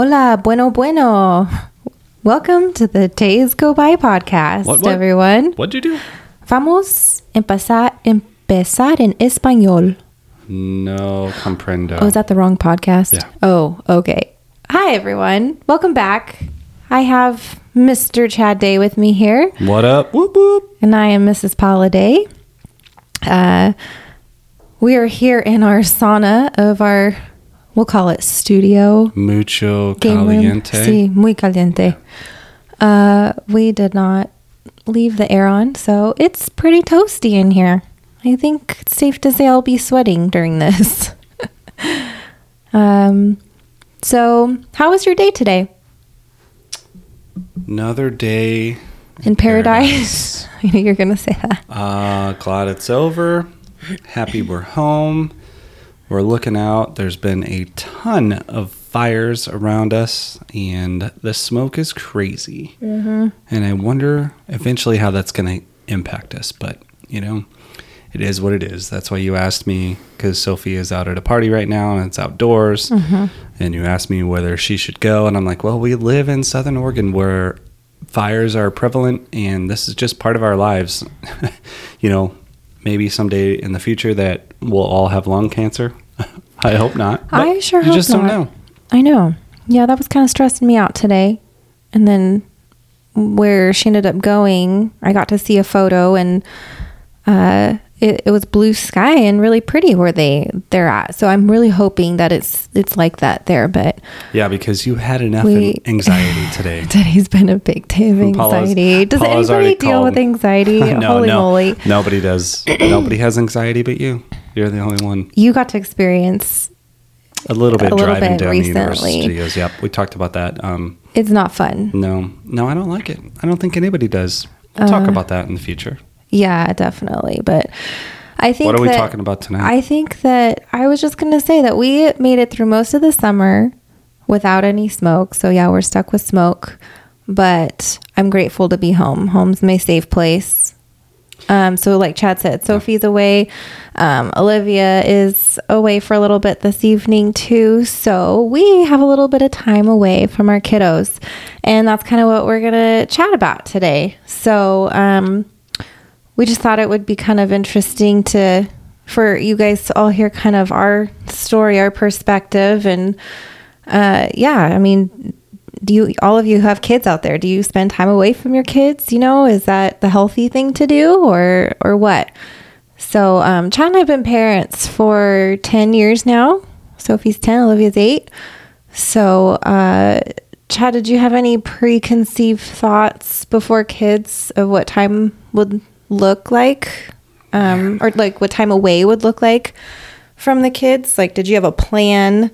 Hola, bueno, bueno. Welcome to the Days Go By podcast, What, what? everyone. What'd you do? Vamos empezar, empezar en español. No comprendo. Oh, is that the wrong podcast? Yeah. Oh, okay. Hi, everyone. Welcome back. I have Mr. Chad Day with me here, what up? Whoop whoop. and I am Mrs. Paula Day. Uh, we are here in our sauna of our, we'll call it studio Mucho caliente. Sí, muy caliente. Uh, we did not leave the air on, so it's pretty toasty in here. I think it's safe to say I'll be sweating during this. um, so how was your day today Another day. in paradise? I knew you were gonna say that. Uh, glad it's over. Happy we're home. We're looking out. There's been a ton of fires around us, and the smoke is crazy. Mm-hmm. And I wonder eventually how that's going to impact us. But, you know, it is what it is. That's why you asked me, because Sophie is out at a party right now and it's outdoors. And you asked me whether she should go. And I'm like, well, we live in Southern Oregon where fires are prevalent and this is just part of our lives. you know, maybe someday in the future that we'll all have lung cancer. I hope not. I sure you hope just don't not. know. I know. Yeah, that was kind of stressing me out today. And then where she ended up going, I got to see a photo and uh it, it was blue sky and really pretty where they they're at. So I'm really hoping that it's it's like that there, but Yeah, because you had enough We- anxiety today. today's been a big day of Paula's- anxiety. Does Paula's anybody deal called with anxiety? no, Holy no, moly. nobody does. nobody has anxiety but you. You're the only one. You got to experience A little bit A little driving bit down recently. the Universal Studios. Yep, we talked about that. Um, it's not fun. no, no, I don't like it. I don't think anybody does. We'll Uh, talk about that in the future. Yeah, definitely. But I think What are we that- talking about tonight? I think that I was just going to say that we made it through most of the summer without any smoke. So yeah, we're stuck with smoke, but I'm grateful to be home. Home's my safe place. Um, so like Chad said, Sophie's away. Um, Olivia is away for a little bit this evening too. So we have a little bit of time away from our kiddos. And that's kind of what we're going to chat about today. So, um, we just thought it would be kind of interesting to for you guys to all hear kind of our story, our perspective, and uh, yeah, I mean, do you all of you who have kids out there? Do you spend time away from your kids? You know, is that the healthy thing to do, or or what? So, um, Chad and I have been parents for ten years now. Sophie's ten, Olivia's eight. So, uh, Chad, did you have any preconceived thoughts before kids of what time would look like, um, or like what time away would look like from the kids? Like, did you have a plan?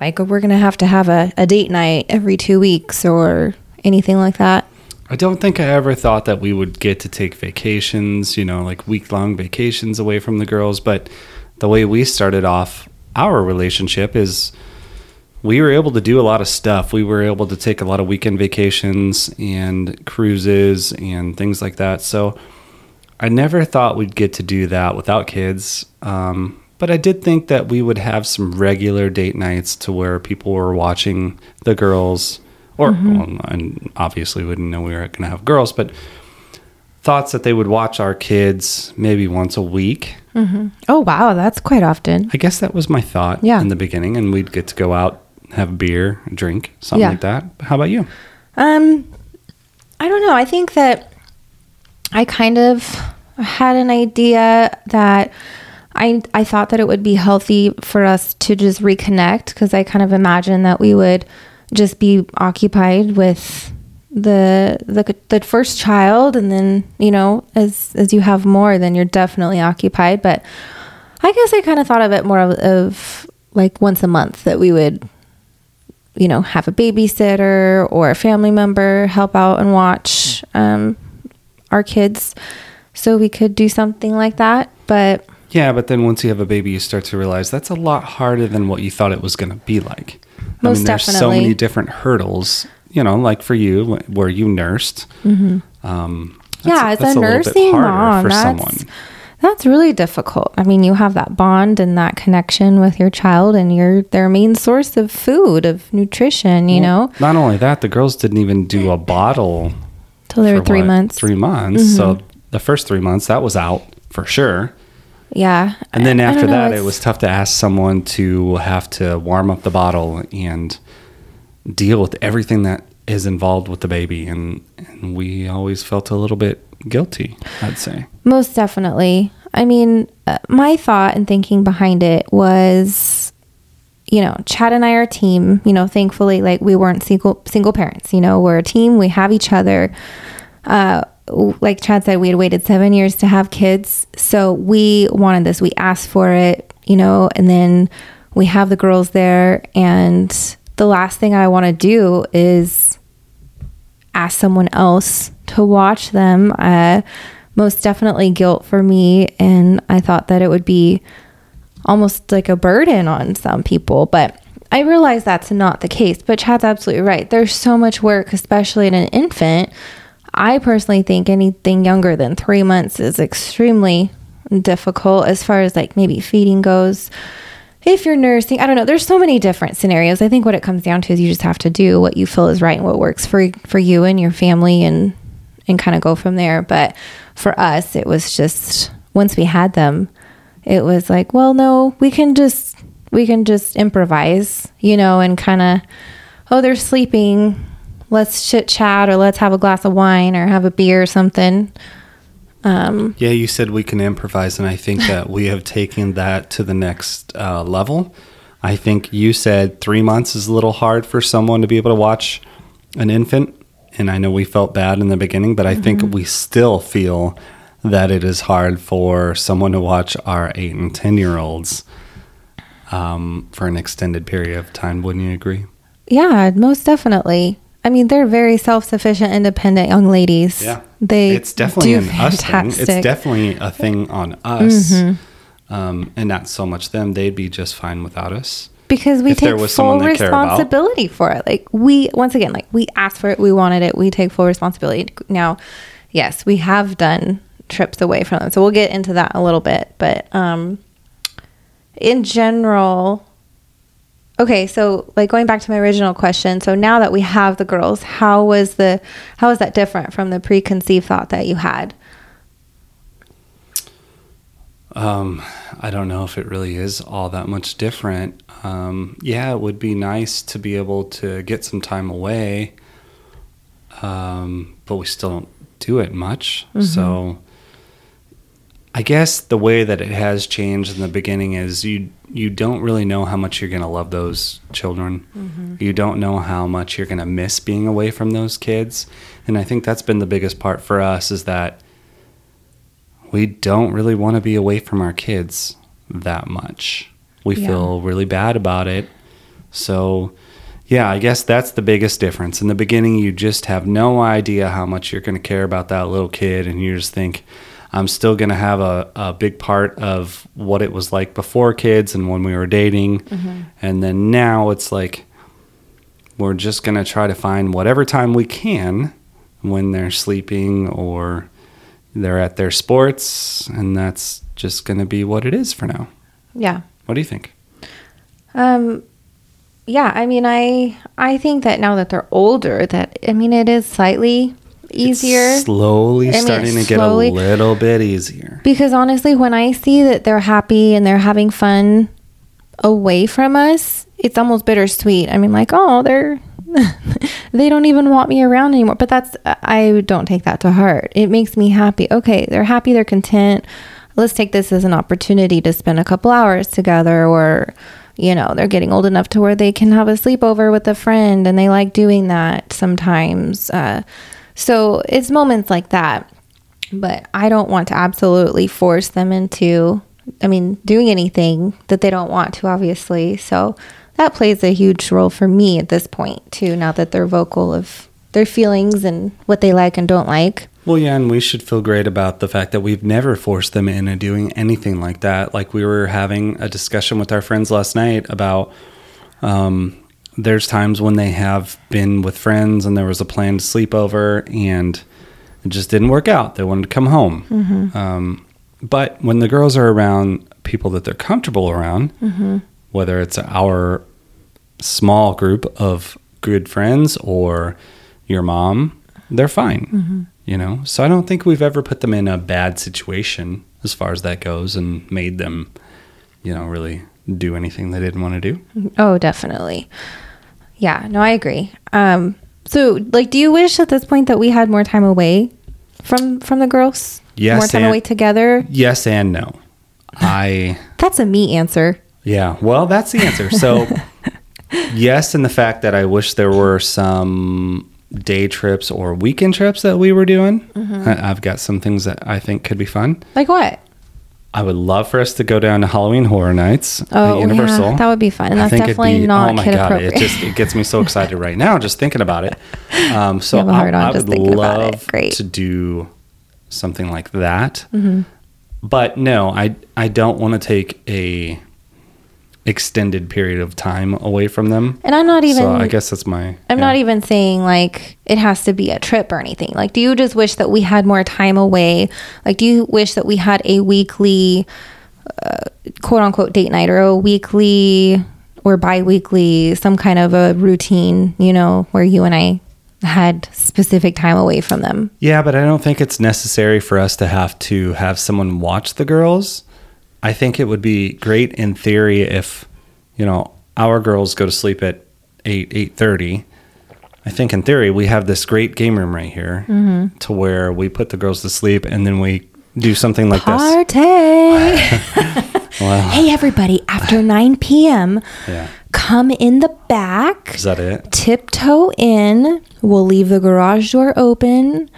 Like, we're gonna have to have a, a date night every two weeks, or anything like that? I don't think I ever thought that we would get to take vacations, you know, like week long vacations away from the girls. But the way we started off our relationship is we were able to do a lot of stuff. We were able to take a lot of weekend vacations and cruises and things like that. So I never thought we'd get to do that without kids. Um, but I did think that we would have some regular date nights to where people were watching the girls, or well, and obviously we didn't know we were going to have girls, but thoughts that they would watch our kids maybe once a week. Oh wow, that's quite often. I guess that was my thought Yeah. in the beginning, and we'd get to go out, have a beer, drink, something Yeah. like that. How about you? Um, I don't know. I think that I kind of had an idea that I I thought that it would be healthy for us to just reconnect because I kind of imagined that we would just be occupied with the the the first child and then you know as as you have more then you're definitely occupied. But I guess I kind of thought of it more of, of like once a month that we would you know, have a babysitter or a family member help out and watch um, our kids. So we could do something like that. But Yeah, but then once you have a baby, you start to realize that's a lot harder than what you thought it was going to be like. I Most mean, there's so many different hurdles, you know, like for you, where you nursed. Um, Mm-hmm. yeah, as that's a nursing mom, for that's someone. That's really difficult. I mean, you have that bond and that connection with your child, and you're their main source of food, of nutrition, you know, Not only that, the girls didn't even do a bottle till they were three what, months. Mm-hmm. Three months. So the first three months, that was out for sure. Yeah. And then I- I after know, that, it was tough to ask someone to have to warm up the bottle and deal with everything that is involved with the baby. And, and we always felt a little bit guilty, I'd say. Most definitely. I mean, uh, my thought and thinking behind it was, you know, Chad and I are a team. You know, thankfully, like we weren't single single parents. You know, we're a team. We have each other. Uh, like Chad said, we had waited seven years to have kids, so we wanted this. We asked for it. You know, and then we have the girls there, and the last thing I want to do is ask someone else to watch them. Uh, most definitely guilt for me. And I thought that it would be almost like a burden on some people. But I realize that's not the case. But Chad's absolutely right. There's so much work, especially in an infant. I personally think anything younger than three months is extremely difficult as far as like maybe feeding goes. If you're nursing, I don't know. There's so many different scenarios. I think what it comes down to is you just have to do what you feel is right and what works for for you and your family and and kind of go from there. But for us, it was just once we had them, it was like, well, no, we can just we can just improvise, you know, and kind of oh, they're sleeping. Let's chit chat or let's have a glass of wine or have a beer or something. Um, Yeah, you said we can improvise, and I think that we have taken that to the next uh, level. I think you said three months is a little hard for someone to be able to watch an infant, and I know we felt bad in the beginning, but I think we still feel that it is hard for someone to watch our eight and ten year olds um, for an extended period of time. Wouldn't you agree? Yeah, most definitely. I mean, they're very self-sufficient, independent young ladies. Yeah. they it's definitely do an us thing. It's definitely a thing on us, Mm-hmm. um, and not so much them. They'd be just fine without us. because we if there take was full someone they care about. responsibility for it. Like we, once again, like we asked for it, we wanted it, we take full responsibility. Now, yes, we have done trips away from them, so we'll get into that a little bit. But um, in general, okay, so like going back to my original question, so now that we have the girls, how was the how was that different from the preconceived thought that you had? Um, I don't know if it really is all that much different. Um, yeah, it would be nice to be able to get some time away, um, but we still don't do it much. So I guess the way that it has changed in the beginning is you you don't really know how much you're going to love those children. Mm-hmm. You don't know how much you're going to miss being away from those kids. And I think that's been the biggest part for us is that we don't really want to be away from our kids that much. We Yeah. feel really bad about it. So, yeah, I guess that's the biggest difference. In the beginning, you just have no idea how much you're going to care about that little kid, and you just think, I'm still going to have a, a big part of what it was like before kids and when we were dating. And then now it's like, we're just going to try to find whatever time we can when they're sleeping or they're at their sports, and that's just going to be what it is for now. Yeah. What do you think? Um yeah, I mean I I think that now that they're older that I mean it is slightly easier It's slowly I mean, starting to get a little bit easier. because honestly when I see that they're happy and they're having fun away from us, it's almost bittersweet. I mean like, oh, they're they don't even want me around anymore. But that's I don't take that to heart. It makes me happy. Okay, they're happy, they're content. Let's take this as an opportunity to spend a couple hours together or you know, they're getting old enough to where they can have a sleepover with a friend and they like doing that sometimes. Uh, so it's moments like that. But I don't want to absolutely force them into, I mean, doing anything that they don't want to, obviously. So that plays a huge role for me at this point, too, now that they're vocal of their feelings and what they like and don't like. Well, yeah, and we should feel great about the fact that we've never forced them into doing anything like that. Like we were having a discussion with our friends last night about um, there's times when they have been with friends and there was a planned sleepover and it just didn't work out. They wanted to come home. Um, But when the girls are around people that they're comfortable around, Mm-hmm. whether it's our small group of good friends or your mom, they're fine. Mm-hmm. You know, so I don't think we've ever put them in a bad situation as far as that goes and made them, you know, really do anything they didn't want to do. Oh, definitely. Yeah, no, I agree. Um, so like, do you wish at this point that we had more time away from from the girls? Yes, more time and- away together. Yes and no. I That's a me answer. Yeah, well, that's the answer. So, yes, in the fact that I wish there were some day trips or weekend trips that we were doing. Mm-hmm. I- I've got some things that I think could be fun. Like what? I would love for us to go down to Halloween Horror Nights Oh, at Universal. yeah, that would be fun. And I that's think it'd definitely be- not oh my kid god, appropriate. it just it gets me so excited right now just thinking about it. Um, so You have a I, I just would thinking about it. love Great. to do something like that. Mm-hmm. But no, I I don't want to take a extended period of time away from them. and I'm not even. so I guess that's my. I'm yeah. not even saying like it has to be a trip or anything. Like, do you just wish that we had more time away? Like, do you wish that we had a weekly, uh, quote unquote, date night or a weekly or bi weekly, some kind of a routine, you know, where you and I had specific time away from them? Yeah, but I don't think it's necessary for us to have to have someone watch the girls. I think it would be great in theory if, you know, our girls go to sleep at eight eight thirty. I think in theory we have this great game room right here Mm-hmm. to where we put the girls to sleep and then we do something like this. Party! Hey, everybody, after 9 p.m., Yeah. come in the back. Is that it? tiptoe in. We'll leave the garage door open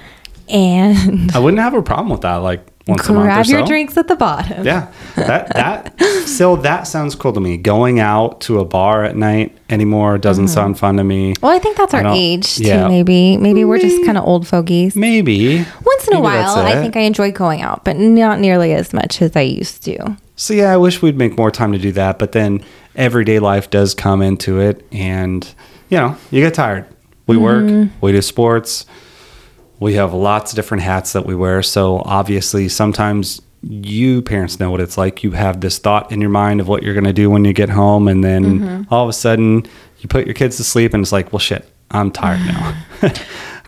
and I wouldn't have a problem with that. Like once a month or grab so. your drinks at the bottom. Yeah, that that still that sounds cool to me. Going out to a bar at night anymore doesn't mm-hmm. sound fun to me. Well, I think that's I our age too. yeah. Maybe, maybe we're just kind of old fogies. Maybe Once in a Maybe that's while, I think I enjoy going out, but not nearly as much as I used to. So yeah, I wish we'd make more time to do that, but then everyday life does come into it, and you know, you get tired. We work, mm-hmm. we do sports, we have lots of different hats that we wear. So obviously, sometimes you parents know what it's like. You have this thought in your mind of what you're going to do when you get home, and then mm-hmm. all of a sudden, you put your kids to sleep, and it's like, well, shit, I'm tired now.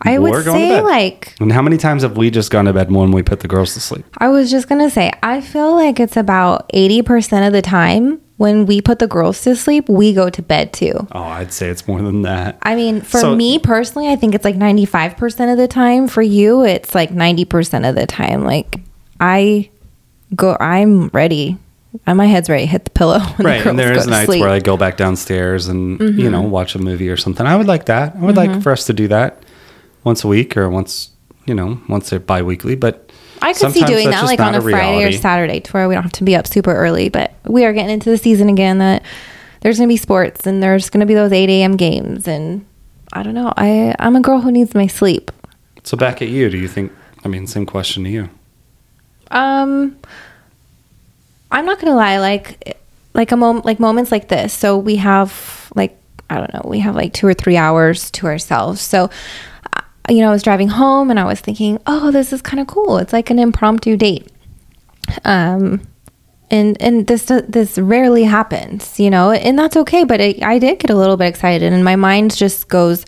I would We're to say, like, and how many times have we just gone to bed when we put the girls to sleep? I was just gonna say, I feel like it's about eighty percent of the time when we put the girls to sleep, we go to bed too. Oh, I'd say it's more than that. I mean, for So- me personally, I think it's like 95% of the time. For you, it's like 90% of the time. Like, I go, I'm ready. And my head's ready hit the pillow. When right the and there's nights sleep. Mm-hmm. where i go back downstairs and you know watch a movie or something i would like that i would like for us to do that once a week or once you know once a bi-weekly but I could see doing that like on a, Friday or. Saturday to where we don't have to be up super early. But we are getting into the season again that there's going to be sports and there's going to be those 8 a.m. games. And I don't know. I, I'm a girl who needs my sleep. so back at you do you think i mean same question to you Um, I'm not gonna lie, like like a moment like moments like this. So we have like I don't know, we have like two or three hours to ourselves. So you know, I was driving home and I was thinking, oh, this is kind of cool. It's like an impromptu date. Um, and and this this rarely happens, you know, and that's okay. But it, I did get a little bit excited, and my mind just goes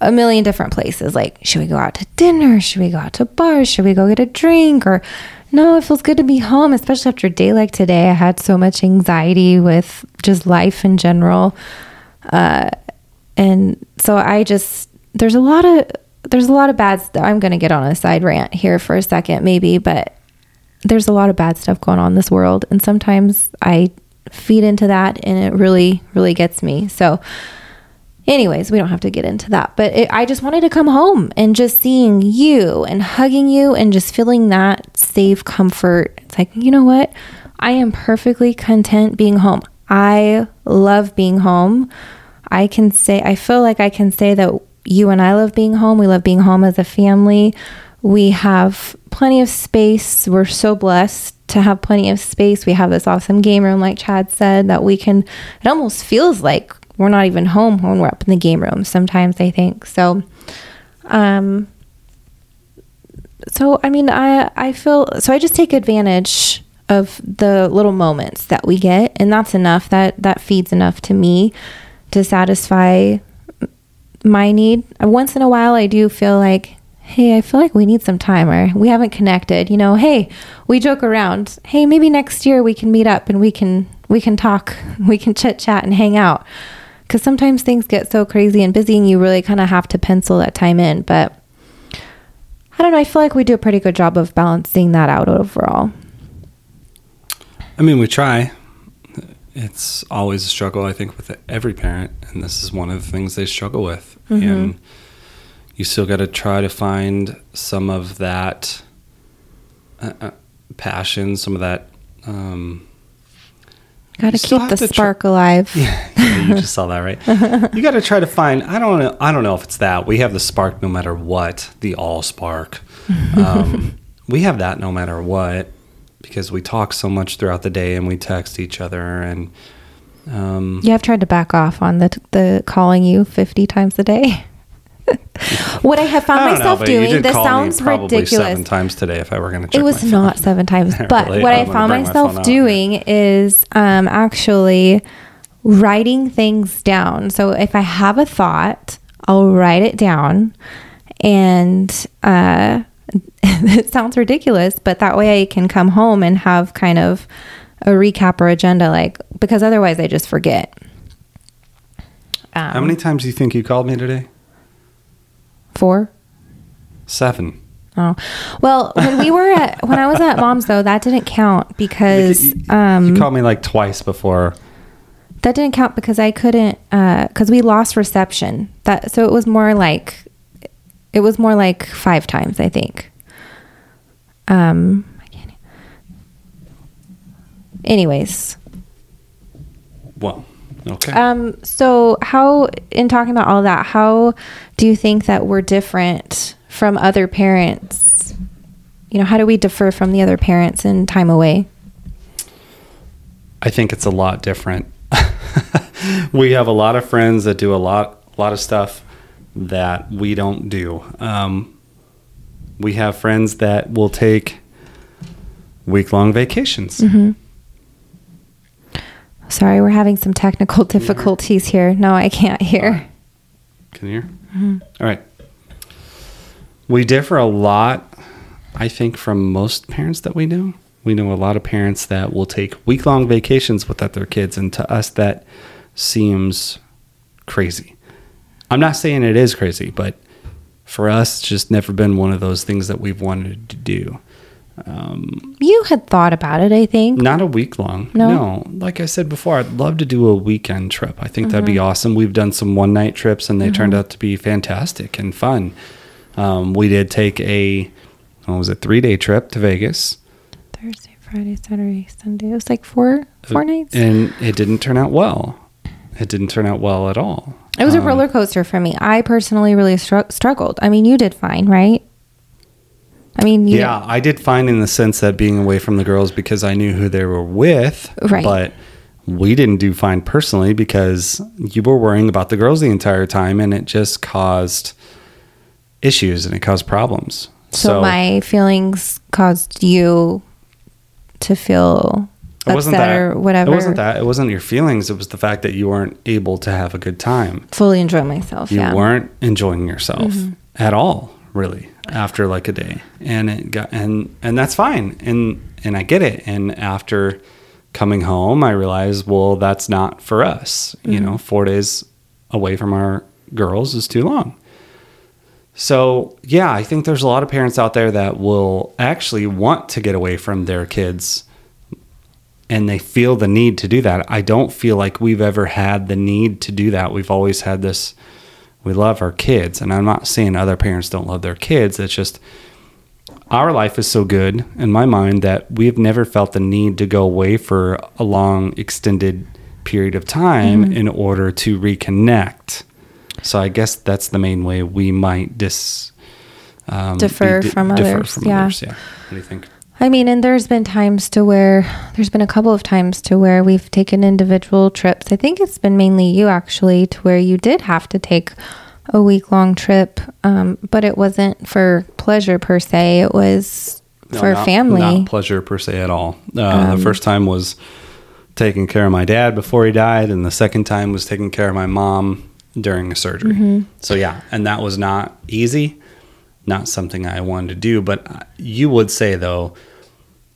a million different places. Like, should we go out to dinner? Should we go out to bars? Should we go get a drink? Or no, it feels good to be home, especially after a day like today. I had so much anxiety with just life in general, uh, and so I just there's a lot of there's a lot of bad stuff. I'm gonna get on a side rant here for a second, maybe, but there's a lot of bad stuff going on in this world, and sometimes I feed into that, and it really really gets me. So anyways we don't have to get into that but it, i just wanted to come home and just seeing you and hugging you and just feeling that safe comfort it's like you know what i am perfectly content being home i love being home i can say i feel like i can say that you and i love being home we love being home as a family we have plenty of space we're so blessed to have plenty of space we have this awesome game room like chad said that we can it almost feels like we're not even home when we're up in the game room sometimes i think so um So I mean, I I feel so. I just take advantage of the little moments that we get, and that's enough. That that feeds enough to me to satisfy my need. Once in a while, I do feel like, hey, I feel like we need some time, or we haven't connected. You know, hey, we joke around. Hey, maybe next year we can meet up and we can we can talk, we can chit chat and hang out. Because sometimes things get so crazy and busy, and you really kind of have to pencil that time in, but. I don't know. I feel like we do a pretty good job of balancing that out overall. I mean, we try. It's always a struggle, I think, with every parent, and this is one of the things they struggle with. Mm-hmm. And you still got to try to find some of that uh, uh, passion, some of that. Um, Got to keep the to tr- spark alive. yeah, you just saw that, right? You got to try to find. I don't know. I don't know if it's that we have the spark no matter what, the all spark. Um, we have that no matter what because we talk so much throughout the day and we text each other and. Um, Yeah, I've tried to back off on the the calling you fifty times a day. what I have found I don't know, myself doing, this sounds ridiculous. Seven times today, if I were going to. It was not seven times, but Really? what I'm I found bring my myself out. doing is um, actually writing things down. So if I have a thought, I'll write it down, and uh, it sounds ridiculous, but that way I can come home and have kind of a recap or agenda, like because otherwise I just forget. Um, How many times do you think you called me today? Four. Seven. Oh, well, when we were at when I was at mom's though, that didn't count because you, um, you called me like twice before. that didn't count because I couldn't because we lost reception. That so it was more like it was more like five times I think. Um. Anyways, Well, okay. um. So how in talking about all that, how do you think that we're different from other parents? You know, how do we differ from the other parents in time away? I think it's a lot different. we have a lot of friends that do a lot, a lot of stuff that we don't do. Um, we have friends that will take week-long vacations. Mm-hmm. Sorry, we're having some technical difficulties here. No, I can't hear. Can you hear? All right. We differ a lot, I think, from most parents that we know. We know a lot of parents that will take week long vacations without their kids, and to us, that seems crazy. I'm not saying it is crazy, but for us, it's just never been one of those things that we've wanted to do. Um, You had thought about it, I think. not a week long. No? Like I said before, I'd love to do a weekend trip. I think that'd be awesome. We've done some one night trips and they turned out to be fantastic and fun. Um, we did take a, what was it, three day trip to Vegas. Thursday, Friday, Saturday, Sunday. It was like four four nights. And it didn't turn out well. It didn't turn out well at all. It was a Um, roller coaster for me. I personally really stru- struggled. I mean, you did fine, right? I mean, you Yeah, I did fine in the sense that being away from the girls because I knew who they were with. Right. But we didn't do fine personally because you were worrying about the girls the entire time and it just caused issues and it caused problems. so, my feelings caused you to feel it wasn't that or whatever. It wasn't that. It wasn't your feelings. It was the fact that you weren't able to have a good time. Fully enjoy myself. You yeah. Mm-hmm. weren't enjoying yourself at all, really, after like a day. And it got and and that's fine. And and I get it. And after coming home, I realized, well, that's not for us. You Mm-hmm. know, four days away from our girls is too long. So, yeah, I think there's a lot of parents out there that will actually want to get away from their kids and they feel the need to do that. I don't feel like we've ever had the need to do that. We've always had this we love our kids, and I'm not saying other parents don't love their kids. It's just our life is so good in my mind that we've never felt the need to go away for a long extended period of time in order to reconnect. So I guess that's the main way we might dis um, Differ from others, yeah. Yeah. What do you think? I mean, and there's been times to where there's been a couple of times to where we've taken individual trips. I think it's been mainly you actually to where you did have to take a week long trip, um, but it wasn't for pleasure per se. It was No, for not- family. Not pleasure per se at all. Uh, Um, the first time was taking care of my dad before he died, and the second time was taking care of my mom during a surgery. Mm-hmm. So yeah, and that was not easy, not something I wanted to do. But you would say though,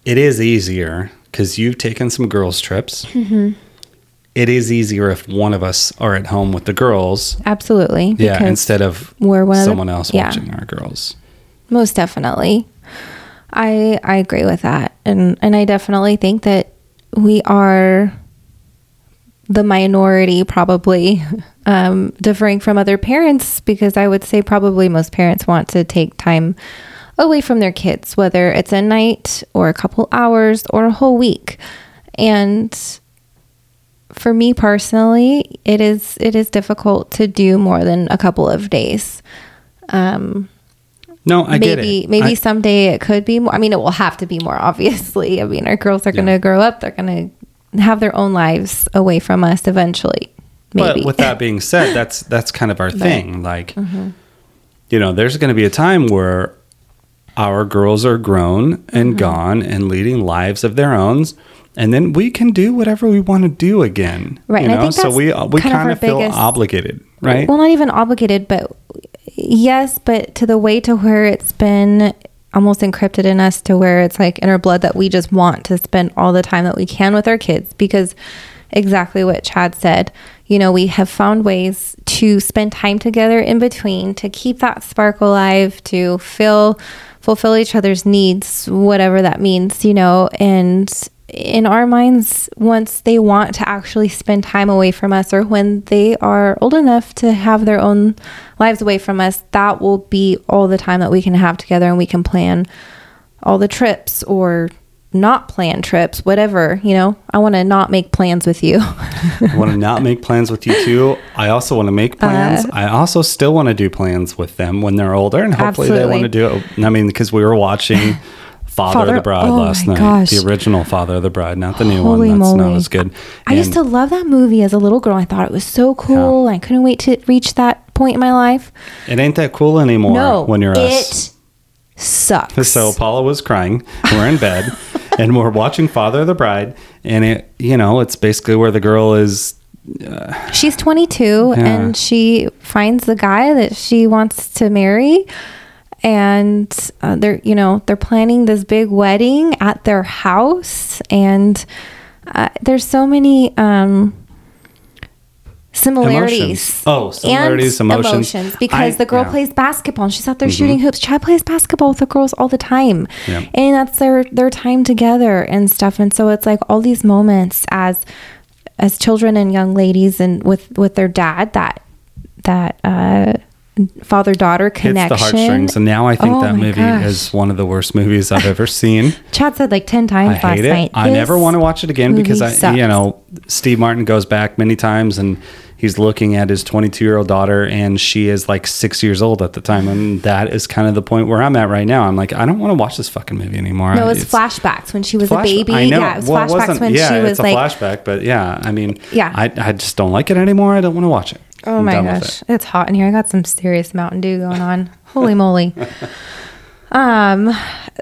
it is easier because you've taken some girls trips. Mm-hmm. It is easier if one of us are at home with the girls. Absolutely. Yeah, instead of we're one of the- someone else yeah. watching our girls. Most definitely. I I agree with that. And and I definitely think that we are the minority probably um, differing from other parents because I would say probably most parents want to take time away from their kids, whether it's a night or a couple hours or a whole week. And for me personally, it is it is difficult to do more than a couple of days. Um, No, I get maybe it. maybe I- someday it could be more. I mean, it will have to be more. Obviously, I mean, our girls are going to grow up. They're going to have their own lives away from us eventually. Maybe. But with that being said, that's that's kind of our thing. Like, Mm-hmm. you know, there's going to be a time where our girls are grown and Mm-hmm. gone and leading lives of their own, and then we can do whatever we want to do again. Right, You know, so we we kind of kind our of feel biggest- obligated, right? Well, not even obligated, but yes, but to the way to where it's been almost encrypted in us to where it's like in our blood that we just want to spend all the time that we can with our kids because exactly what Chad said. You know, we have found ways to spend time together in between to keep that spark alive, to fill fulfill each other's needs, whatever that means, you know, and in our minds, once they want to actually spend time away from us or when they are old enough to have their own lives away from us, that will be all the time that we can have together and we can plan all the trips or not plan trips, whatever, you know. I want to not make plans with you. I want to not make plans with you too. I also want to make plans. Uh, I also still want to do plans with them when they're older, and hopefully they want to do it. I mean, because we were watching Father, of the Bride oh last night, gosh. the original Father of the Bride, not the new Holy one. That's moly. not as good. I used to love that movie as a little girl. I thought it was so cool. I couldn't wait to reach that point in my life. It ain't that cool anymore no, when you're it us. Sucks. So Paula was crying. We're in bed, and we're watching Father of the Bride, and it, you know, it's basically where the girl is She's 22 Yeah. and she finds the guy that she wants to marry. And uh, they're, you know, they're planning this big wedding at their house. And uh, there's so many um, similarities. Emotions. Oh, similarities, and emotions. because I- the girl yeah. Mm-hmm. plays basketball and she's out there shooting hoops. Chad plays basketball with the girls all the time. Yeah. And that's their their time together and stuff. And so it's like all these moments as as children and young ladies and with with their dad that that uh father daughter connection. the heartstrings, and now I think Oh that movie gosh. is one of the worst movies I've ever seen. Chad said like 10 I times last hate it. night. I never want to watch it again because I, sucks. you know, Steve Martin goes back many times and he's looking at his 22 year old daughter and she is like six years old at the time. And that is kind of the point where I'm at right now. I'm like, I don't want to watch this fucking movie anymore. No, it was flashbacks when she was flash- a baby. I know. Yeah, it was Well, flashbacks wasn't- when yeah, she was it's a like flashback, but yeah, I mean, Yeah. I, I just don't like it anymore. I don't want to watch it. Oh I'm my gosh, it. it's hot in here. I got some serious Mountain Dew going on. Holy moly. Um.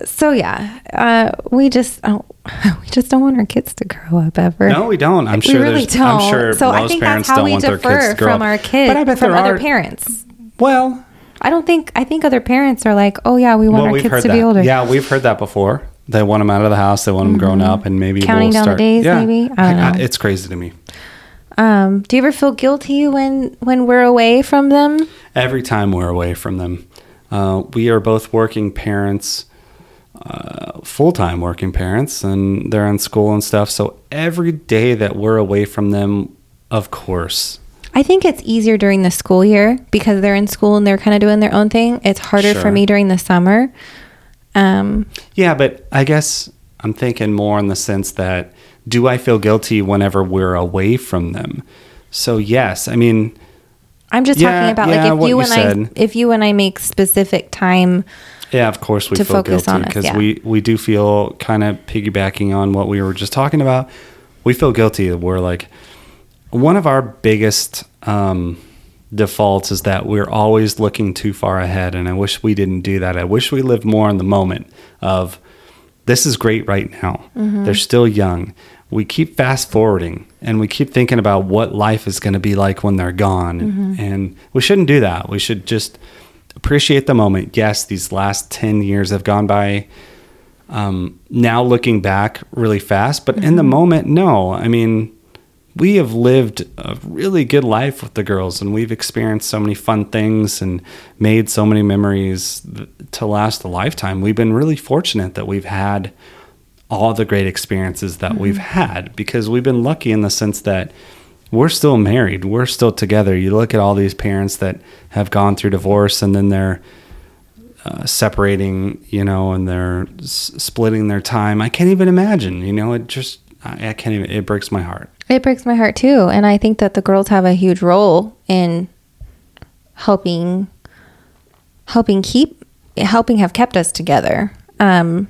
So yeah, uh, we just don't, we just don't want our kids to grow up ever. No, we don't. I'm we sure. really don't. I'm sure so most I think parents that's how don't we want their differ kids to grow from up. our kids, But I bet from there other are. parents. Well, I don't think I think other parents are like, oh yeah, we want well, our kids to that. be older. Mm-hmm. Yeah, we've heard that before. They want them out of the house. They want them grown up, and maybe Counting we'll down the start. days, maybe? I don't know. it's crazy to me. Um. Do you ever feel guilty when when we're away from them? Every time we're away from them, uh, we are both working parents, uh, full time working parents, and they're in school and stuff. So every day that we're away from them, of course, I think it's easier during the school year because they're in school and they're kind of doing their own thing. It's harder for me during the summer. Um. Yeah, but I guess I'm thinking more in the sense that do I feel guilty whenever we're away from them? So yes, I mean, I'm just Yeah, talking about yeah, like if you and said. I if you and I make specific time yeah, of course we feel focus guilty because yeah. we we do feel kind of piggybacking on what we were just talking about. We feel guilty. We're like one of our biggest um, defaults is that we're always looking too far ahead. And I wish we didn't do that. I wish we lived more in the moment of this is great right now. They're still young. We keep fast forwarding and we keep thinking about what life is going to be like when they're gone. And we shouldn't do that. We should just appreciate the moment. Yes, these last 10 years have gone by um, now looking back really fast, but in the moment, no. I mean, we have lived a really good life with the girls and we've experienced so many fun things and made so many memories to last a lifetime. We've been really fortunate that we've had all the great experiences that we've had because we've been lucky in the sense that we're still married, we're still together. You look at all these parents that have gone through divorce and then they're uh, separating, you know, and they're s- splitting their time. I can't even imagine, you know, it just, I, I can't even, it breaks my heart. It breaks my heart too. And I think that the girls have a huge role in helping helping keep helping have kept us together. Um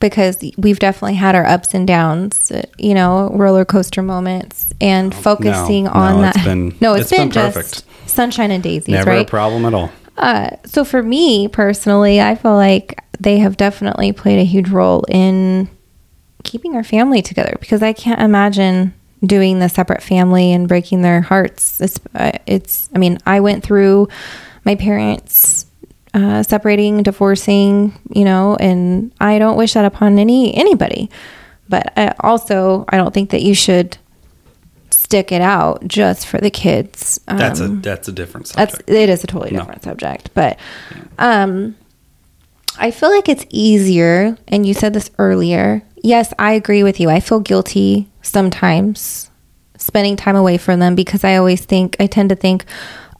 because we've definitely had our ups and downs, uh, you know, roller coaster moments and focusing no, on that. been- no, it's it's been, been just perfect. sunshine and daisies, Never right? a problem at all. Uh, so for me personally, I feel like they have definitely played a huge role in keeping our family together because I can't imagine doing the separate family and breaking their hearts. It's, uh, it's I mean, I went through my parents uh, separating, divorcing, you know, and I don't wish that upon any anybody. But I also, I don't think that you should stick it out just for the kids. That's a, Um, that's a different that's subject. it is a totally No. different subject but um i feel like it's easier and you said this earlier yes i agree with you i feel guilty sometimes spending time away from them because i always think i tend to think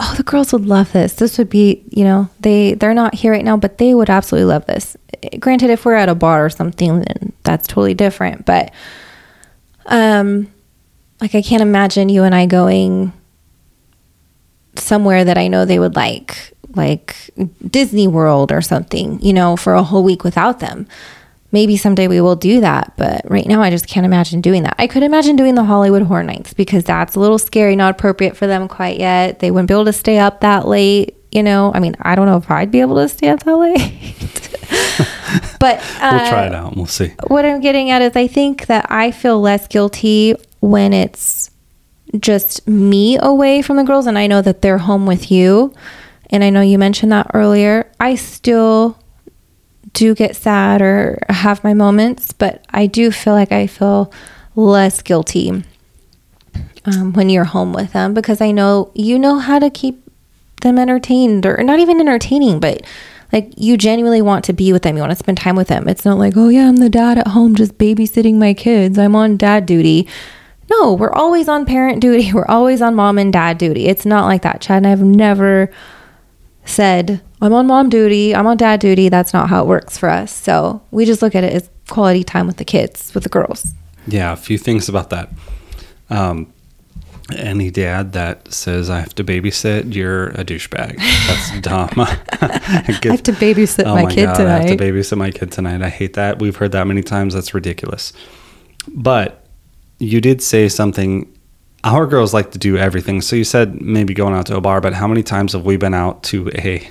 oh the girls would love this this would be you know they they're not here right now but they would absolutely love this granted if we're at a bar or something then that's totally different but um like i can't imagine you and i going somewhere that I know they would like, like Disney World or something, you know, for a whole week without them. Maybe someday we will do that, but right now I just can't imagine doing that. I could imagine doing the Hollywood Horror Nights because that's a little scary, not appropriate for them quite yet. They wouldn't be able to stay up that late, you know. I mean, I don't know if I'd be able to stay up that late. but uh, we'll try it out and we'll see. what I'm getting at is I think that I feel less guilty when it's just me away from the girls and I know that they're home with you. And I know you mentioned that earlier. I still do get sad or have my moments, but I do feel like I feel less guilty um, when you're home with them because I know you know how to keep them entertained or not even entertaining, but like you genuinely want to be with them. You want to spend time with them. It's not like, oh yeah, I'm the dad at home just babysitting my kids. I'm on dad duty. No, we're always on parent duty. We're always on mom and dad duty. It's not like that. Chad and I have never said, I'm on mom duty, I'm on dad duty. That's not how it works for us. So we just look at it as quality time with the kids, with the girls. Yeah, a few things about that. Um, any dad that says I have to babysit, you're a douchebag. That's dumb. I I have to babysit my, kid tonight. I have to babysit my kid tonight. I hate that. We've heard that many times. That's ridiculous. But you did say something. Our girls like to do everything. So you said maybe going out to a bar, but how many times have we been out to a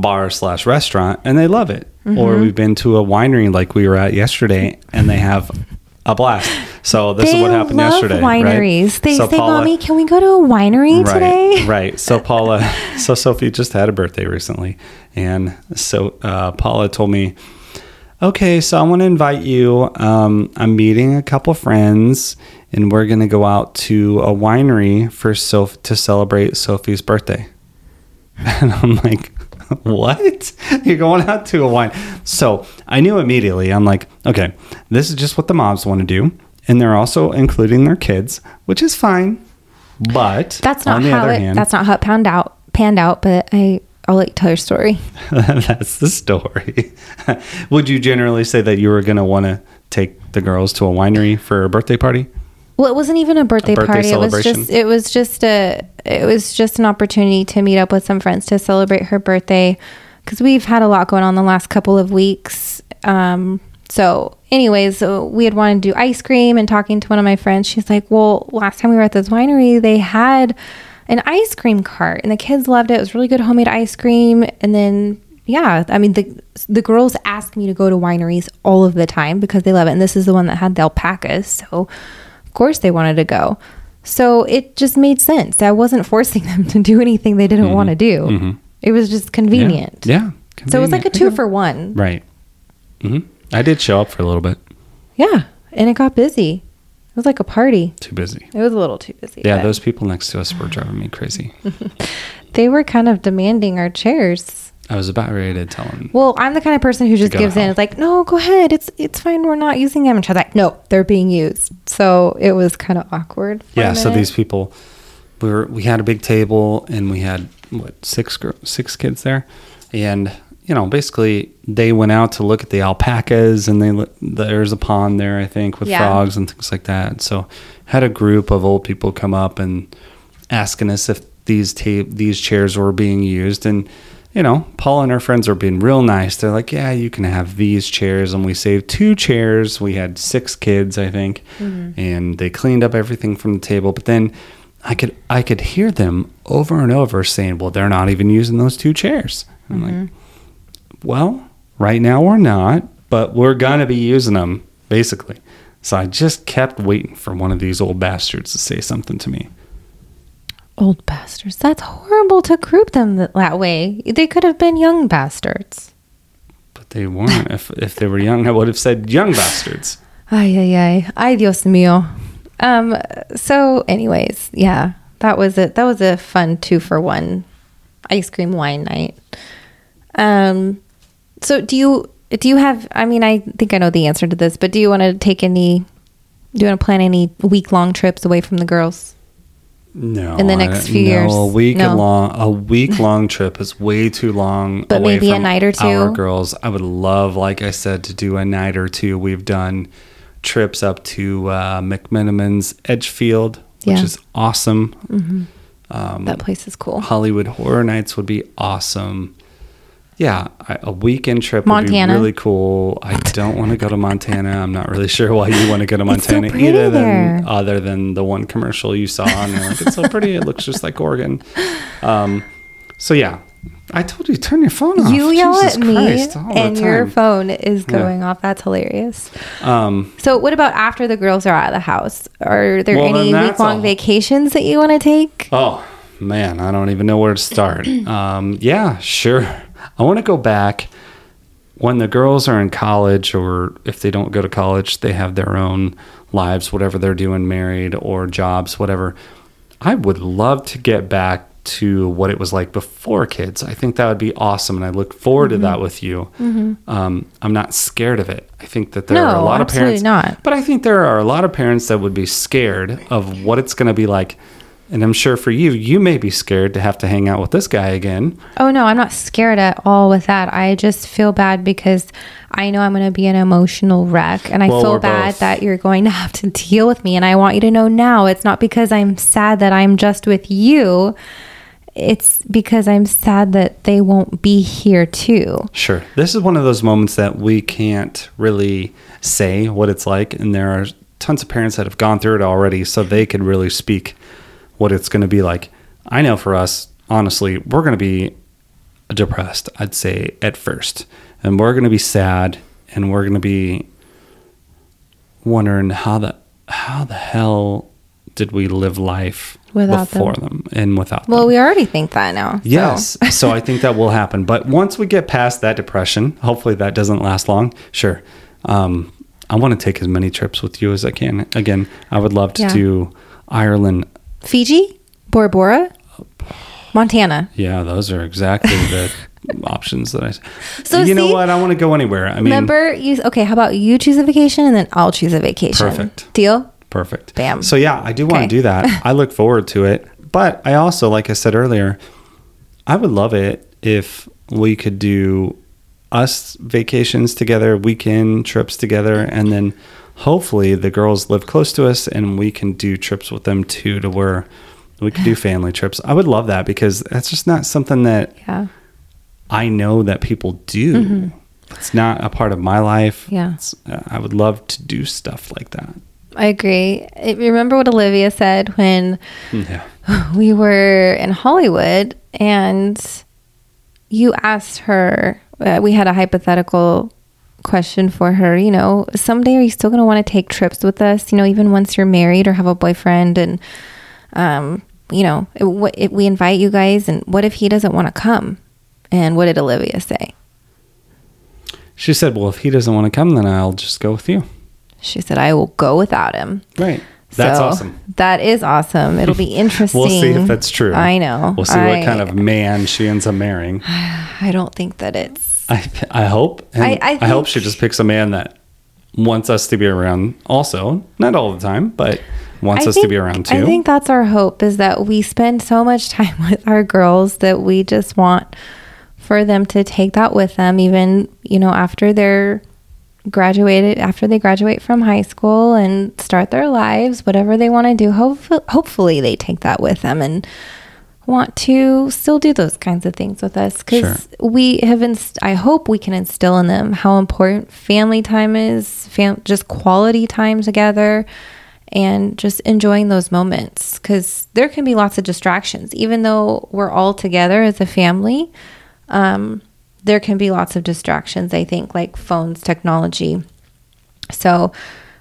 bar slash restaurant and they love it? Mm-hmm. Or we've been to a winery like we were at yesterday and they have a blast. So this they is what happened yesterday. wineries. Right? They So say, Paula- "Mommy, can we go to a winery right, today?" Right. So Paula, so Sophie just had a birthday recently, and so uh, Paula told me, "Okay, so I want to invite you. Um, I'm meeting a couple friends, and we're gonna go out to a winery for Soph to celebrate Sophie's birthday." And I'm like, "What? You're going out to a wine?" So I knew immediately. I'm like, "Okay, this is just what the moms want to do." And they're also including their kids, which is fine. But That's not on the how other it. hand, that's not how it panned out. Panned out, but I. I'll let you tell your story. that's the story. Would you generally say that you were going to want to take the girls to a winery for a birthday party? Well, it wasn't even a birthday, birthday party. It was just it was just a it was just an opportunity to meet up with some friends to celebrate her birthday because we've had a lot going on the last couple of weeks. Um, so, anyways, so we had wanted to do ice cream and talking to one of my friends. She's like, "Well, last time we were at this winery, they had an ice cream cart, and the kids loved it. It was really good homemade ice cream. And then, yeah, I mean, the the girls ask me to go to wineries all of the time because they love it. And this is the one that had the alpacas, so course they wanted to go. So it just made sense. I wasn't forcing them to do anything they didn't want to do. It was just convenient. Yeah. So it was like a two for one. Right. Mm-hmm. I did show up for a little bit. Yeah, and it got busy. It was like a party. Too busy. It was a little too busy. Yeah, but those people next to us were driving me crazy. they were kind of demanding our chairs. I was about ready to tell him. Well, I'm the kind of person who just gives in. It's like, no, go ahead. It's it's fine. We're not using them. And she's like, no, they're being used. So it was kind of awkward. Yeah, so these people, we were we had a big table and we had what six six kids there, and you know basically they went out to look at the alpacas and they there's a pond there I think with Yeah. frogs and things like that. So had a group of old people come up and asking us if these ta- these chairs were being used and. You know, Paula and her friends are being real nice. They're like, "Yeah, you can have these chairs," and we saved two chairs. We had six kids, I think, mm-hmm. and they cleaned up everything from the table. But then I could I could hear them over and over saying, "Well, they're not even using those two chairs." I'm like, mm-hmm. "Well, right now we're not, but we're gonna be using them basically." So I just kept waiting for one of these old bastards to say something to me. Old bastards. That's horrible to group them that, that way. They could have been young bastards. But they weren't. if if they were young, I would have said young bastards. Ay ay ay. Ay Dios mío. Um. So, anyways, yeah, that was it. That was a fun two for one ice cream wine night. Um. So, do you do you have? I mean, I think I know the answer to this, but do you want to take any? Do you want to plan any week long trips away from the girls? No, In the next few no, years? a week No. long a week long trip is way too long. But maybe a night or two? Our girls, I would love, like I said, to do a night or two. We've done trips up to uh, McMenamins Edgefield, which Yeah. is awesome. Um, That place is cool. Halloween Horror Nights would be awesome. Yeah, I, a weekend trip Montana. would be really cool. I don't want to go to Montana. I'm not really sure why you want to go to so Montana pretty either than other than the one commercial you saw and you're like it's so pretty. It looks just like Oregon. Um, so yeah, I told you turn your phone off. You yell Jesus at me, Christ, and your phone is going off. That's hilarious. Um, So, what about after the girls are out of the house? Are there Well, any week long vacations that you want to take? Oh man, I don't even know where to start. Um, yeah, sure. I want to go back when the girls are in college, or if they don't go to college, they have their own lives, whatever they're doing, married or jobs, whatever. I would love to get back to what it was like before kids. I think that would be awesome, and I look forward Mm-hmm. to that with you. Um, I'm not scared of it. I think that there are a lot of absolutely parents, not. but I think there are a lot of parents that would be scared of what it's going to be like. And I'm sure for you, you may be scared to have to hang out with this guy again. Oh, no, I'm not scared at all with that. I just feel bad because I know I'm going to be an emotional wreck. And I Well, feel bad both. that you're going to have to deal with me. And I want you to know now it's not because I'm sad that I'm just with you. It's because I'm sad that they won't be here too. Sure. This is one of those moments that we can't really say what it's like. And there are tons of parents that have gone through it already, so they could really speak what it's going to be like. I know for us, honestly, we're going to be depressed, I'd say, at first. And we're going to be sad and we're going to be wondering how the how the hell did we live life Without them. before them, and without them. Well, we already think that now. so- Yes. so I think that will happen. But once we get past that depression, hopefully that doesn't last long. Sure. Um, I want to take as many trips with you as I can. Again, I would love to Yeah. do Ireland. Fiji, Bora Bora, Montana. Yeah, those are exactly the options that I. So you know what? I want to go anywhere. I mean, Remember, you okay? How about you choose a vacation and then I'll choose a vacation? Perfect. Deal. Perfect. Bam. So yeah, I do want Okay. to do that. I look forward to it. But I also, like I said earlier, I would love it if we could do us vacations together, weekend trips together, and then hopefully the girls live close to us and we can do trips with them too to where we can do family trips. I would love that because that's just not something that Yeah. I know that people do. It's not a part of my life. Mm-hmm. Yeah. Uh, I would love to do stuff like that. I agree. I remember what Olivia said when Yeah. we were in Hollywood and you asked her, uh, we had a hypothetical question for her, you know, someday are you still going to want to take trips with us, you know, even once you're married or have a boyfriend and, um, you know, it, what, if we invite you guys and what if he doesn't want to come? And what did Olivia say? She said, "Well, if he doesn't want to come, then I'll just go with you." She said, I will go without him. Right. That's So, awesome. That is awesome. It'll be interesting. We'll see if that's true. I know. We'll see I- what kind of man she ends up marrying. I don't think that it's. I I hope. And I- I, I hope she just picks a man that wants us to be around. Also, not all the time, but wants us to be around too. I think that's our hope is that we spend so much time with our girls that we just want for them to take that with them, even you know after they're graduated, after they graduate from high school and start their lives, whatever they want to do. Hope, hopefully, they take that with them and want to still do those kinds of things with us. Because we have inst- i hope we can instill in them how important family time is fam- just quality time together and just enjoying those moments. Because there can be lots of distractions. Even though we're all together as a family um, there can be lots of distractions i think like phones technology so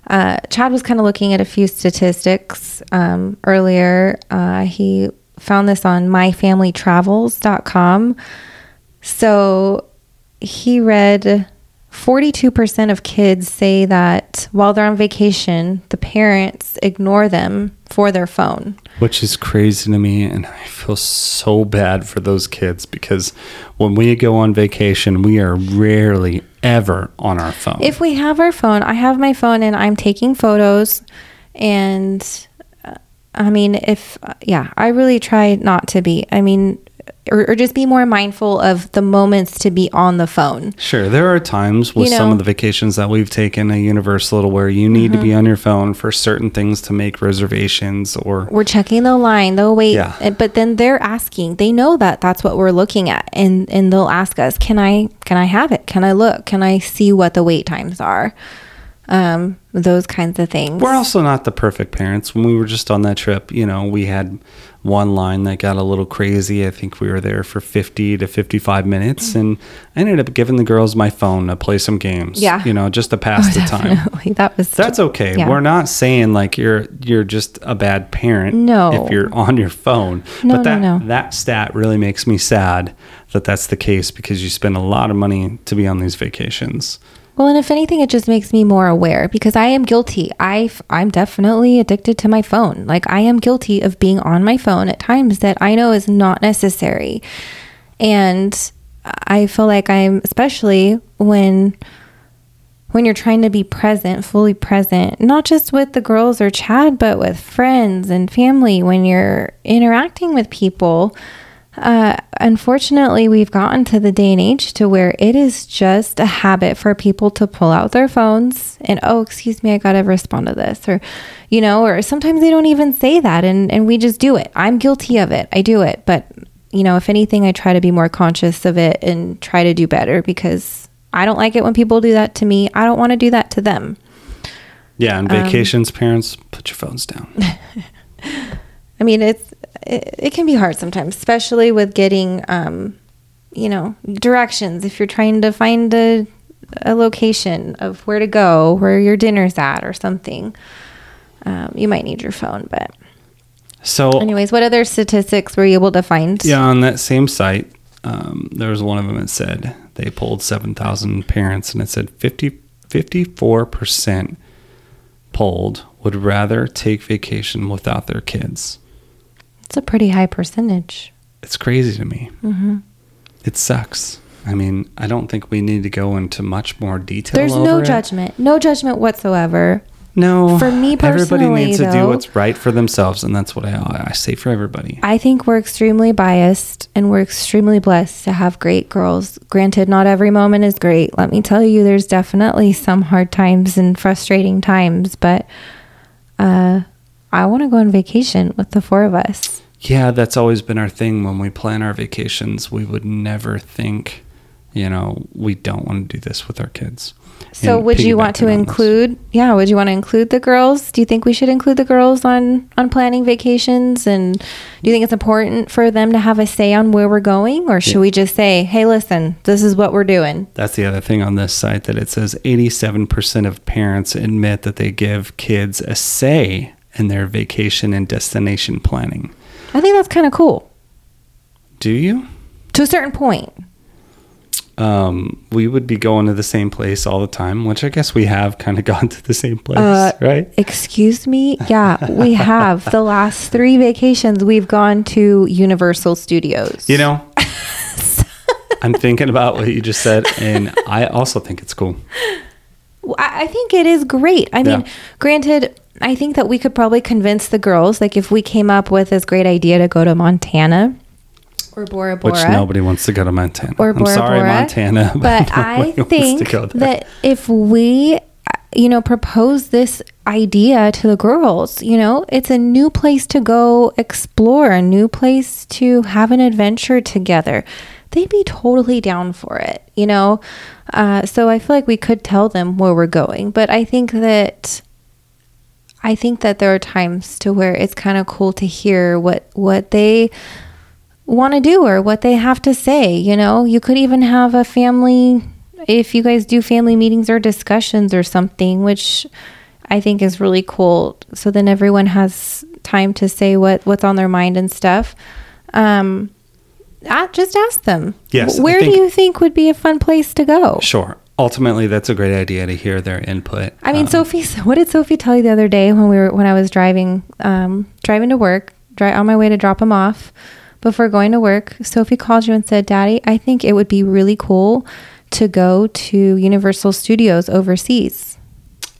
uh, Chad was kind of looking at a few statistics um, earlier. Uh, he found this on myfamilytravels.com. So he read 42% of kids say that while they're on vacation, the parents ignore them for their phone. Which is crazy to me, and I feel so bad for those kids because when we go on vacation, we are rarely ever on our phone. If we have our phone, I have my phone and I'm taking photos. And uh, I mean, if, uh, yeah, I really try not to be. I mean, or, or just be more mindful of the moments to be on the phone. Sure, there are times with You some know- Mm-hmm. of the vacations that we've taken at Universal where you need to be on your phone for certain things to make reservations or We're checking the line, they'll wait, Yeah. but then they're asking. They know that that's what we're looking at, and and they'll ask us, "Can I can I have it? Can I look? Can I see what the wait times are?" Um, those kinds of things. We're also not the perfect parents. When we were just on that trip, you know, we had one line that got a little crazy. I think we were there for 50 to 55 minutes and I ended up giving the girls my phone to play some games. Yeah. You know, just to pass the time. That was That's okay. Yeah. We're not saying like you're you're just a bad parent No. if you're on your phone. No, but that no, no. that stat really makes me sad that that's the case because you spend a lot of money to be on these vacations. Well, and if anything, it just makes me more aware because I am guilty. I I'm definitely addicted to my phone. Like I am guilty of being on my phone at times that I know is not necessary, and I feel like I'm especially when when you're trying to be present, fully present, not just with the girls or Chad, but with friends and family. When you're interacting with people, uh, unfortunately, we've gotten to the day and age to where it is just a habit for people to pull out their phones and, oh, excuse me, I got to respond to this. Or, you know, or sometimes they don't even say that and, and we just do it. I'm guilty of it. I do it. But, you know, if anything, I try to be more conscious of it and try to do better because I don't like it when people do that to me. I don't want to do that to them. Yeah, Um, on vacations, parents, put your phones down. I mean, it's it, it can be hard sometimes, especially with getting, um, you know, directions. If you're trying to find a, a location of where to go, where your dinner's at, or something, um, you might need your phone. But, So anyways, what other statistics were you able to find? Yeah, on that same site, um, there was one of them that said they polled 7,000 parents and it said 50, 54% polled would rather take vacation without their kids. It's a pretty high percentage. It's crazy to me. Mm-hmm. It sucks. I mean, I don't think we need to go into much more detail. There's no it. judgment, no judgment whatsoever. No, For me personally, everybody needs to do what's right for themselves, and that's what I, I say for everybody. I think we're extremely biased and we're extremely blessed to have great girls. Granted, not every moment is great. Let me tell you, there's definitely some hard times and frustrating times, but uh, I want to go on vacation with the four of us. Yeah, that's always been our thing when we plan our vacations. We would never think, you know, we don't want to do this with our kids. So And would you want to include yeah, would you want to include the girls? Do you think we should include the girls on on planning vacations and do you think it's important for them to have a say on where we're going or should we just say, "Hey, listen, this is what we're doing." That's the other thing on this site that it says 87% of parents admit that they give kids a say in their vacation and destination planning. I think that's kind of cool. Do you? To a certain point. Um, we would be going to the same place all the time, which I guess we have kind of gone to the same place, Uh, right? Excuse me? Yeah, we have. the last 3 vacations we've gone to Universal Studios. You know, I'm thinking about what you just said, and I also think it's cool. I I think it is great. I mean, Yeah. granted, I think that we could probably convince the girls, like if we came up with this great idea to go to Montana or Bora Bora. Which nobody wants to go to Montana. or I'm Bora sorry, Bora. Montana, But I think to go there. that if we, you know, propose this idea to the girls, you know, it's a new place to go explore, a new place to have an adventure together. They'd be totally down for it, you know? Uh, so I feel like we could tell them where we're going. But I think that. I think that there are times to where it's kind of cool to hear what what they want to do or what they have to say. You know, you could even have a family, if you guys do family meetings or discussions or something, which I think is really cool. So then everyone has time to say what, what's on their mind and stuff. Um, I, just ask them. Yes, Where do you think would be a fun place to go? Sure. Ultimately, that's a great idea to hear their input. I mean, Um, Sophie, what did Sophie tell you the other day when we were when I was driving um, driving to work, dri- on my way to drop him off before going to work? Sophie called you and said, "Daddy, I think it would be really cool to go to Universal Studios overseas."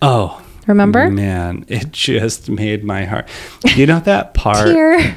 Oh, Remember? Man, it just made my heart. You know that part. Here,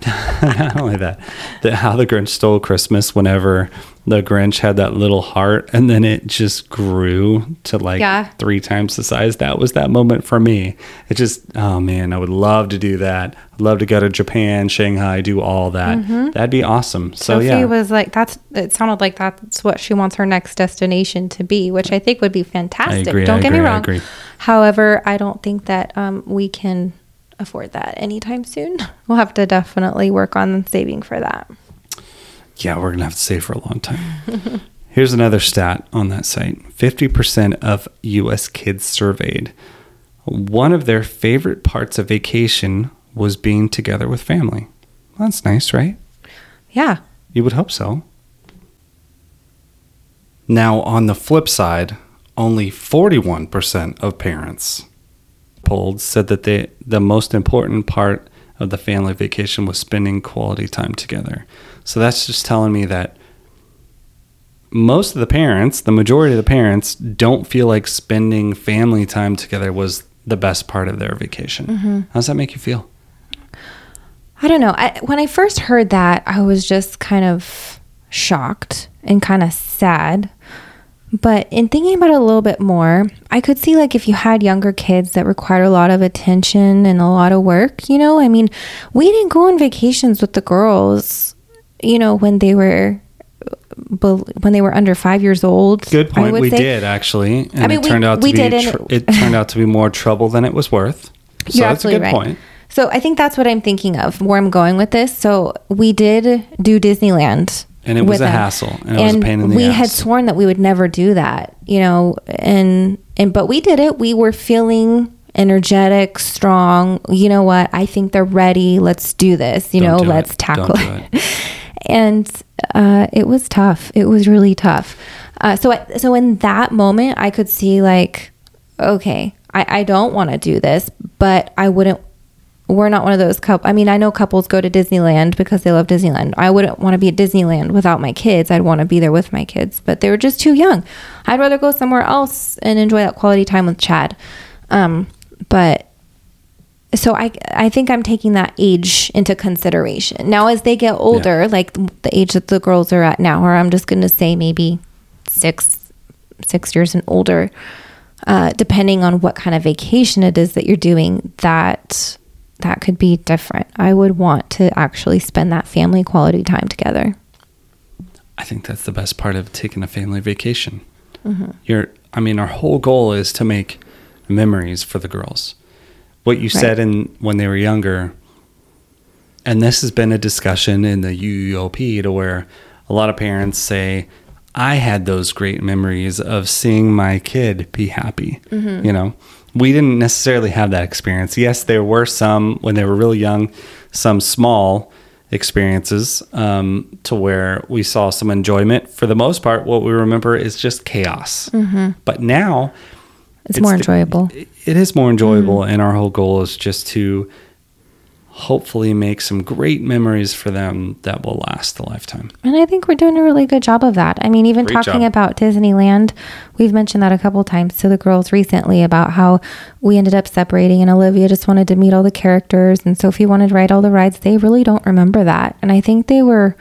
Not only that, that how the Grinch stole Christmas. Whenever the Grinch had that little heart, and then it just grew to like Yeah. three times the size. That was that moment for me. It just, oh man, I would love to do that. I'd love to go to Japan, Shanghai, do all that. That'd be awesome. So Sophie yeah, was like, "That's." It sounded like that's what she wants her next destination to be, which I think would be fantastic. agree, Don't I get me agree, I wrong. However, I don't think that um, we can afford that anytime soon. We'll have to definitely work on saving for that. Yeah, we're going to have to save for a long time. Here's another stat on that site 50% of US kids surveyed, one of their favorite parts of vacation was being together with family. Well, that's nice, right? Yeah. You would hope so. Now, on the flip side, only 41% of parents polled said that they, the most important part of the family vacation was spending quality time together. So that's just telling me that most of the parents, the majority of the parents, don't feel like spending family time together was the best part of their vacation. Mm-hmm. How does that make you feel? I don't know. I, when I first heard that, I was just kind of shocked and kind of sad. But in thinking about it a little bit more, I could see like if you had younger kids that required a lot of attention and a lot of work, you know, I mean, we didn't go on vacations with the girls, you know, when they were when they were under 5 years old. Good point. We say. did actually, and I mean, it we- turned out to we be did, tr- it turned out to be more trouble than it was worth. So You're that's a good right. point. So I think that's what I'm thinking of, where I'm going with this. So we did do Disneyland. And it was a them. hassle, and it was a pain in the we had sworn that we would never do that, you know, and and but we did it. We were feeling energetic, strong. You know what? I think they're ready. Let's do this. You Don't know, let's it. tackle it. and uh, it was tough. It was really tough. Uh, so I, so in that moment, I could see like, okay, I, I don't want to do this, but I wouldn't. We're not one of those couple. I mean, I know couples go to Disneyland because they love Disneyland. I wouldn't want to be at Disneyland without my kids. I'd want to be there with my kids, but they were just too young. I'd rather go somewhere else and enjoy that quality time with Chad. Um, but so I I think I'm taking that age into consideration. Now as they get older, like the age that the girls are at now, or I'm just going to say maybe 6 6 years and older, uh, depending on what kind of vacation it is that you're doing, that that could be different. I would want to actually spend that family quality time together. I think that's the best part of taking a family vacation. You're, I mean, our whole goal is to make memories for the girls. What you said in when they were younger, and this has been a discussion in the UUOP to where a lot of parents say, I had those great memories of seeing my kid be happy. You know, we didn't necessarily have that experience. Yes, there were some when they were really young, some small experiences um, to where we saw some enjoyment. For the most part, what we remember is just chaos. But now, It's, more the- enjoyable. it- is more enjoyable, mm-hmm. and our whole goal is just to hopefully make some great memories for them that will last a lifetime. And I think we're doing a really good job of that. I mean, even Great talking job. about Disneyland, we've mentioned that a couple times to the girls recently about how we ended up separating and Olivia just wanted to meet all the characters and Sophie wanted to ride all the rides. They really don't remember that. And I think they were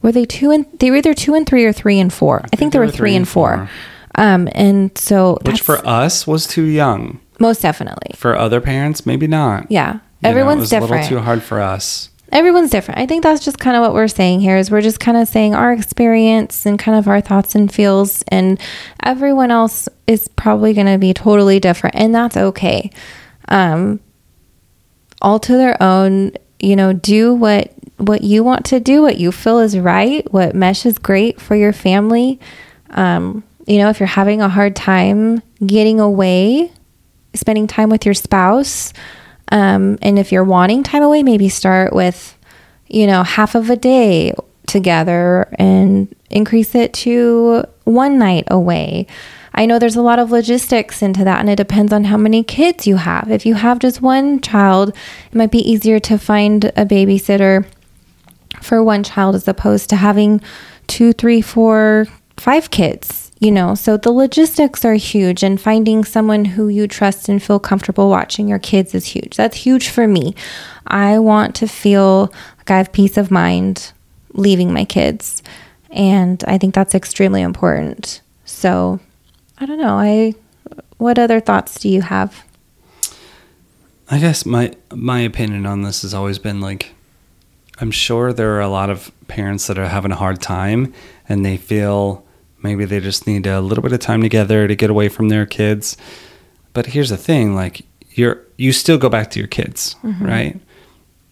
were they two and they were either two and three or three and four. I, think, they were three and four. Um and so Which for us was too young. most definitely. For other parents, maybe not. Yeah. You know, Everyone's it was different. a little too hard for us. everyone's different. I think that's just kind of what we're saying here is we're just kind of saying our experience and kind of our thoughts and feels and everyone else is probably going to be totally different and that's okay. Um all to their own, you know, do what what you want to do, what you feel is right, what meshes great for your family. Um you know, if you're having a hard time getting away, spending time with your spouse, um, and if you're wanting time away, maybe start with, you know, half of a day together and increase it to one night away. I know there's a lot of logistics into that, and it depends on how many kids you have. If you have just one child, it might be easier to find a babysitter for one child as opposed to having two, three, four, five kids, you know. So the logistics are huge, and finding someone who you trust and feel comfortable watching your kids is huge. That's huge for me. I want to feel like I have peace of mind leaving my kids, and I think that's extremely important. So I don't know. I what other thoughts do you have? I guess my my opinion on this has always been like I'm sure there are a lot of parents that are having a hard time and they feel maybe they just need a little bit of time together to get away from their kids. But here's the thing, like you're you still go back to your kids, mm-hmm. right?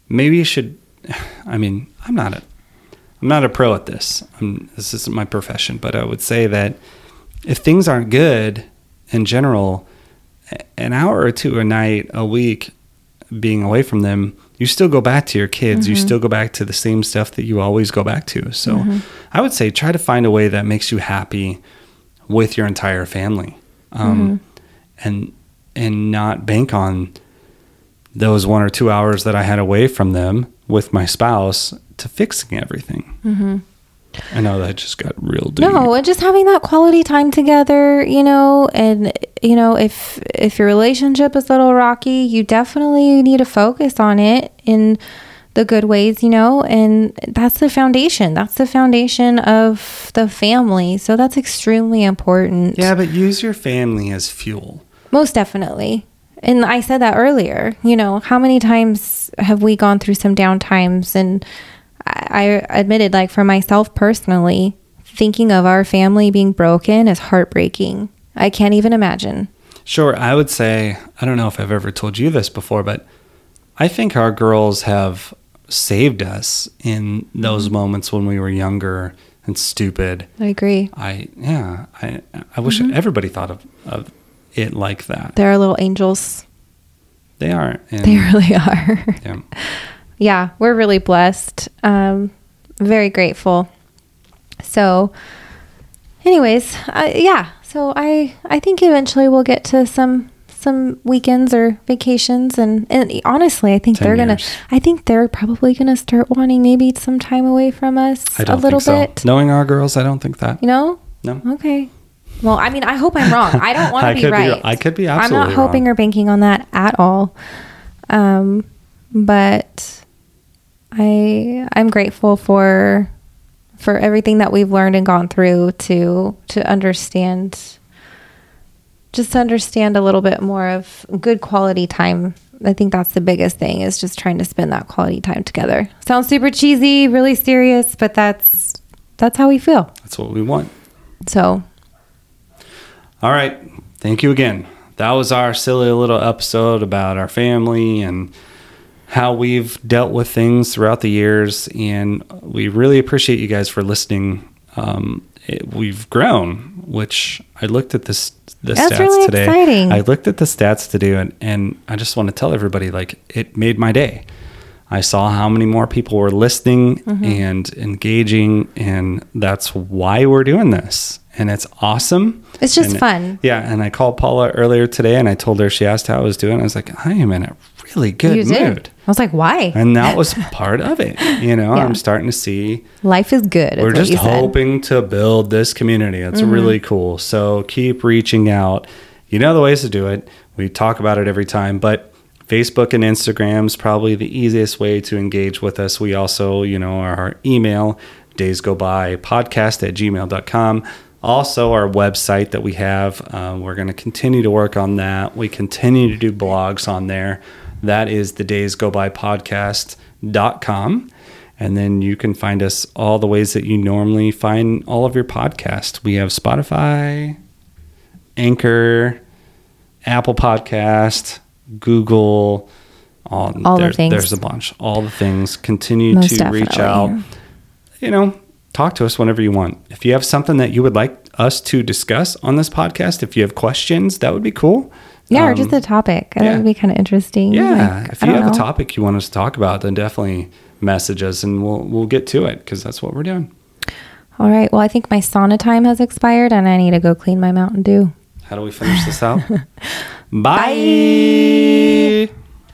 Maybe you should I mean, I'm not a I'm not a pro at this. I'm, this isn't my profession, but I would say that if things aren't good in general, an hour or two a night a week being away from them you still go back to your kids. You mm-hmm. still go back to the same stuff that you always go back to. So mm-hmm. i would say try to find a way that makes you happy with your entire family um, mm-hmm. and and not bank on those one or two hours that i had away from them with my spouse to fixing everything i know that just got real deep No, and just having that quality time together, you know, and you know, if if your relationship is a little rocky, you definitely need to focus on it in the good ways, you know, and that's the foundation. That's the foundation of the family. So that's extremely important. yeah but use your family as fuel Most definitely. And I said that earlier. You know, how many times have we gone through some down times? And I, I admitted, like, for myself personally, thinking of our family being broken is heartbreaking. I can't even imagine. Sure, I would say, I don't know if I've ever told you this before, but I think our girls have saved us in those mm-hmm. moments when we were younger and stupid. I agree. I, yeah, I, I wish mm-hmm. everybody thought of, of it like that. They're little angels. They are. And, They really are. yeah. Yeah, we're really blessed. Um, very grateful. So, anyways, uh, yeah. So I I think eventually we'll get to some some weekends or vacations, and and honestly, I think they're gonna. I think they're probably gonna start wanting maybe some time away from us I don't a little think so. bit. Knowing our girls, I don't think that. You know? No. Okay. Well, I mean, I hope I'm wrong. I don't want to be could be- right. I could be I'm not hoping wrong. or banking on that at all. Um, but I I'm grateful for for everything that we've learned and gone through to to understand just to understand a little bit more of good quality time. I think that's the biggest thing is just trying to spend that quality time together. Sounds super cheesy, really serious, but that's that's how we feel. That's what we want. So All right. Thank you again. That was our silly little episode about our family and how we've dealt with things throughout the years. And we really appreciate you guys for listening. Um, it, we've grown, which I looked at this the That's stats really today. exciting. I looked at the stats today, and, and I just want to tell everybody like it made my day. I saw how many more people were listening Mm-hmm. and engaging, and that's why we're doing this. And it's awesome. It's just And- fun. Yeah, and I called Paula earlier today, and I told her she asked how I was doing. I was like, I am in a really good you mood, did. I was like, why? and that was part of it. You know, Yeah. I'm starting to see Life is good. we're just hoping to build this community. It's Mm-hmm. really cool. So keep reaching out. You know the ways to do it. We talk about it every time, but Facebook and Instagram is probably the easiest way to engage with us. We also, you know, our email, days go by podcast at gmail.com. Also, our website that we have, uh, we're going to continue to work on that. We continue to do blogs on there. That is the days go by podcast.com. And then you can find us all the ways that you normally find all of your podcasts. We have Spotify, Anchor, Apple Podcast, Google. All, All the things. There's a bunch. All the things. Continue Most to reach out. You know, talk to us whenever you want. If you have something that you would like us to discuss on this podcast, if you have questions, that would be cool. Yeah, or Um, just a topic. I think yeah. it'd be kind of interesting. yeah, Like, if you have a topic you want us to talk about, then definitely message us and we'll we'll get to it because that's what we're doing. All right. Well, I think my sauna time has expired and I need to go clean my Mountain Dew. How do we finish this out? Bye.